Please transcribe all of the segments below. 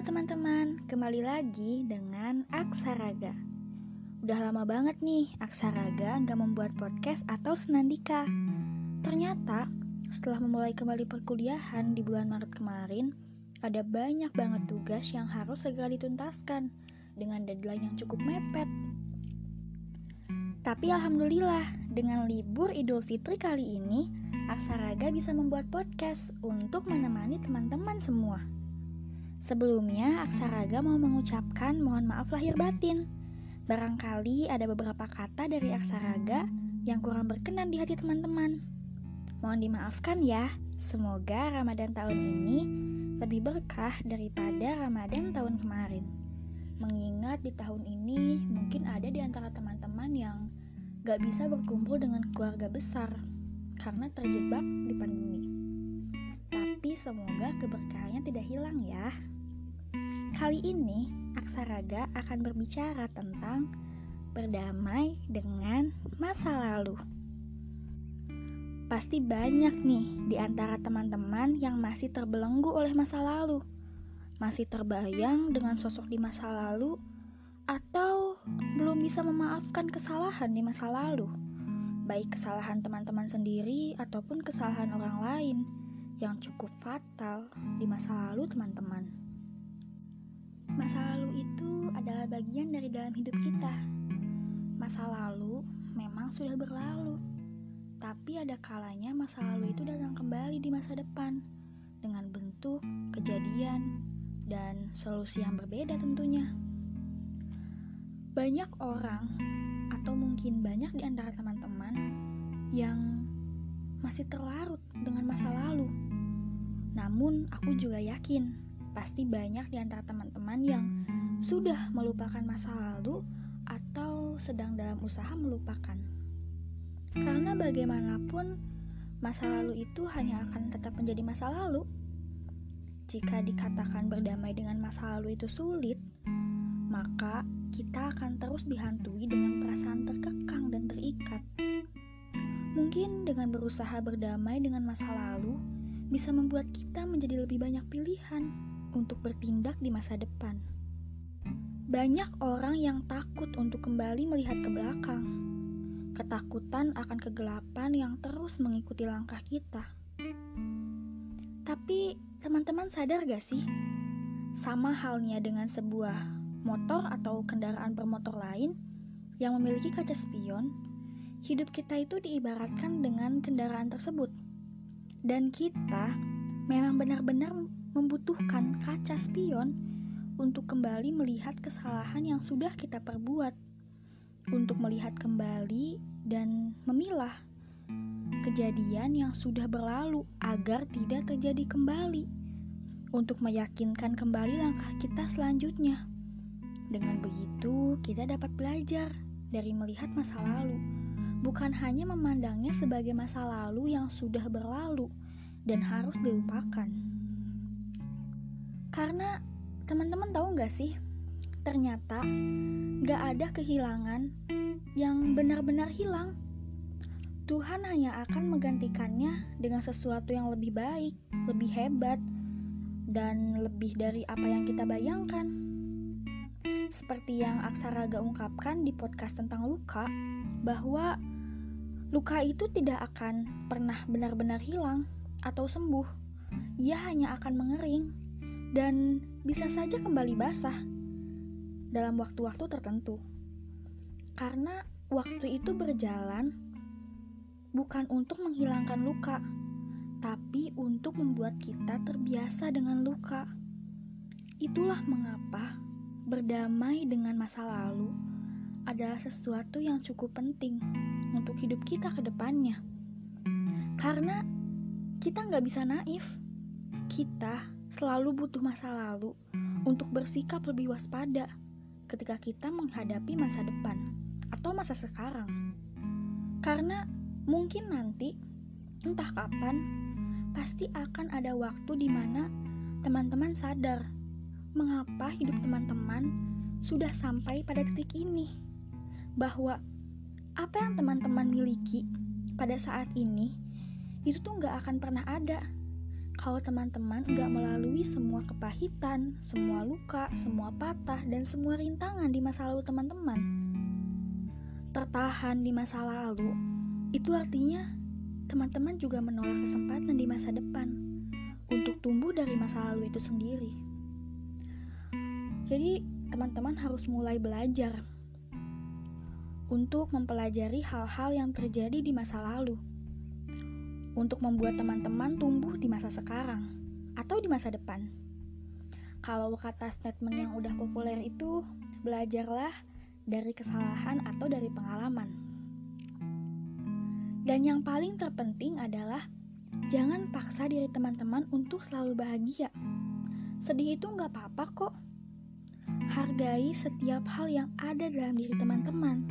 Teman-teman, kembali lagi dengan Aksaraga. Udah lama banget nih Aksaraga nggak membuat podcast atau senandika. Ternyata setelah memulai kembali perkuliahan di bulan Maret kemarin, ada banyak banget tugas yang harus segera dituntaskan dengan deadline yang cukup mepet. Tapi alhamdulillah, dengan libur Idul Fitri kali ini, Aksaraga bisa membuat podcast untuk menemani teman-teman semua. Sebelumnya, Aksaraga mau mengucapkan mohon maaf lahir batin. Barangkali ada beberapa kata dari Aksaraga yang kurang berkenan di hati teman-teman. Mohon dimaafkan ya. Semoga Ramadan tahun ini lebih berkah daripada Ramadan tahun kemarin. Mengingat di tahun ini mungkin ada di antara teman-teman yang gak bisa berkumpul dengan keluarga besar karena terjebak di pandemi. Tapi semoga keberkahannya tidak hilang ya. Kali ini, Aksaraga akan berbicara tentang berdamai dengan masa lalu. Pasti banyak nih di antara teman-teman yang masih terbelenggu oleh masa lalu, masih terbayang dengan sosok di masa lalu, atau belum bisa memaafkan kesalahan di masa lalu, baik kesalahan teman-teman sendiri ataupun kesalahan orang lain yang cukup fatal di masa lalu, teman-teman. Masa lalu itu adalah bagian dari dalam hidup kita. Masa lalu memang sudah berlalu, tapi ada kalanya masa lalu itu datang kembali di masa depan dengan bentuk, kejadian, dan solusi yang berbeda tentunya. Banyak orang, atau mungkin banyak di antara teman-teman yang masih terlarut dengan masa lalu. Namun, aku juga yakin Pasti banyak di antara teman-teman yang sudah melupakan masa lalu atau sedang dalam usaha melupakan. Karena bagaimanapun, masa lalu itu hanya akan tetap menjadi masa lalu. Jika dikatakan berdamai dengan masa lalu itu sulit, maka kita akan terus dihantui dengan perasaan terkekang dan terikat. Mungkin dengan berusaha berdamai dengan masa lalu bisa membuat kita menjadi lebih banyak pilihan untuk bertindak di masa depan. Banyak orang yang takut untuk kembali melihat ke belakang. Ketakutan akan kegelapan yang terus mengikuti langkah kita. Tapi, teman-teman sadar gak sih? Sama halnya dengan sebuah motor atau kendaraan bermotor lain yang memiliki kaca spion, hidup kita itu diibaratkan dengan kendaraan tersebut. Dan kita memang benar-benar membutuhkan kaca spion untuk kembali melihat kesalahan yang sudah kita perbuat, untuk melihat kembali dan memilah kejadian yang sudah berlalu agar tidak terjadi kembali, untuk meyakinkan kembali langkah kita selanjutnya. Dengan begitu, kita dapat belajar dari melihat masa lalu, bukan hanya memandangnya sebagai masa lalu yang sudah berlalu dan harus dilupakan. Karena teman-teman tahu nggak sih, ternyata nggak ada kehilangan yang benar-benar hilang. Tuhan hanya akan menggantikannya dengan sesuatu yang lebih baik, lebih hebat, dan lebih dari apa yang kita bayangkan. Seperti yang Aksaraga ungkapkan di podcast tentang luka, bahwa luka itu tidak akan pernah benar-benar hilang atau sembuh. Ia hanya akan mengering dan bisa saja kembali basah dalam waktu-waktu tertentu. Karena waktu itu berjalan bukan untuk menghilangkan luka, tapi untuk membuat kita terbiasa dengan luka. Itulah mengapa berdamai dengan masa lalu adalah sesuatu yang cukup penting untuk hidup kita ke depannya. Karena kita nggak bisa naif. Kita selalu butuh masa lalu untuk bersikap lebih waspada ketika kita menghadapi masa depan atau masa sekarang. Karena mungkin nanti, entah kapan, pasti akan ada waktu di mana teman-teman sadar mengapa hidup teman-teman sudah sampai pada titik ini. Bahwa apa yang teman-teman miliki pada saat ini itu tuh nggak akan pernah ada kalau teman-teman nggak melalui semua kepahitan, semua luka, semua patah, dan semua rintangan di masa lalu teman-teman. Tertahan di masa lalu, itu artinya teman-teman juga menolak kesempatan di masa depan untuk tumbuh dari masa lalu itu sendiri. Jadi, teman-teman harus mulai belajar untuk mempelajari hal-hal yang terjadi di masa lalu untuk membuat teman-teman tumbuh di masa sekarang atau di masa depan. Kalau kata statement yang udah populer itu, belajarlah dari kesalahan atau dari pengalaman. Dan yang paling terpenting adalah jangan paksa diri teman-teman untuk selalu bahagia. Sedih itu nggak apa-apa kok. Hargai setiap hal yang ada dalam diri teman-teman.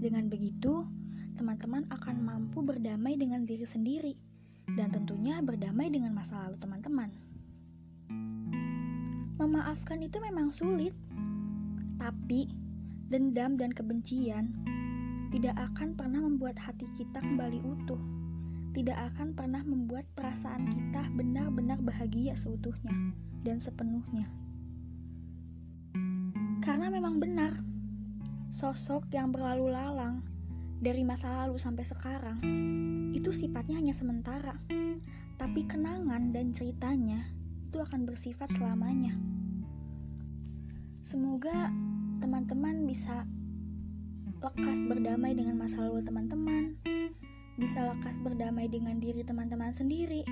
Dengan begitu, teman-teman akan mampu berdamai dengan diri sendiri dan tentunya berdamai dengan masa lalu teman-teman. Memaafkan itu memang sulit, tapi dendam dan kebencian tidak akan pernah membuat hati kita kembali utuh. Tidak akan pernah membuat perasaan kita benar-benar bahagia seutuhnya dan sepenuhnya. Karena memang benar, sosok yang berlalu lalang dari masa lalu sampai sekarang itu sifatnya hanya sementara, tapi kenangan dan ceritanya itu akan bersifat selamanya. Semoga teman-teman bisa lekas berdamai dengan masa lalu teman-teman, bisa lekas berdamai dengan diri teman-teman sendiri,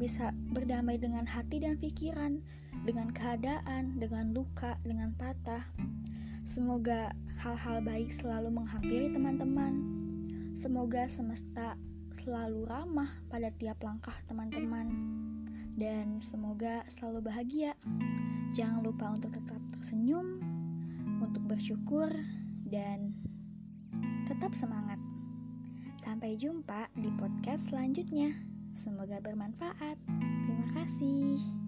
bisa berdamai dengan hati dan pikiran, dengan keadaan, dengan luka, dengan patah. Semoga hal-hal baik selalu menghampiri teman-teman. Semoga semesta selalu ramah pada tiap langkah teman-teman. Dan semoga selalu bahagia. Jangan lupa untuk tetap tersenyum, untuk bersyukur, dan tetap semangat. Sampai jumpa di podcast selanjutnya. Semoga bermanfaat. Terima kasih.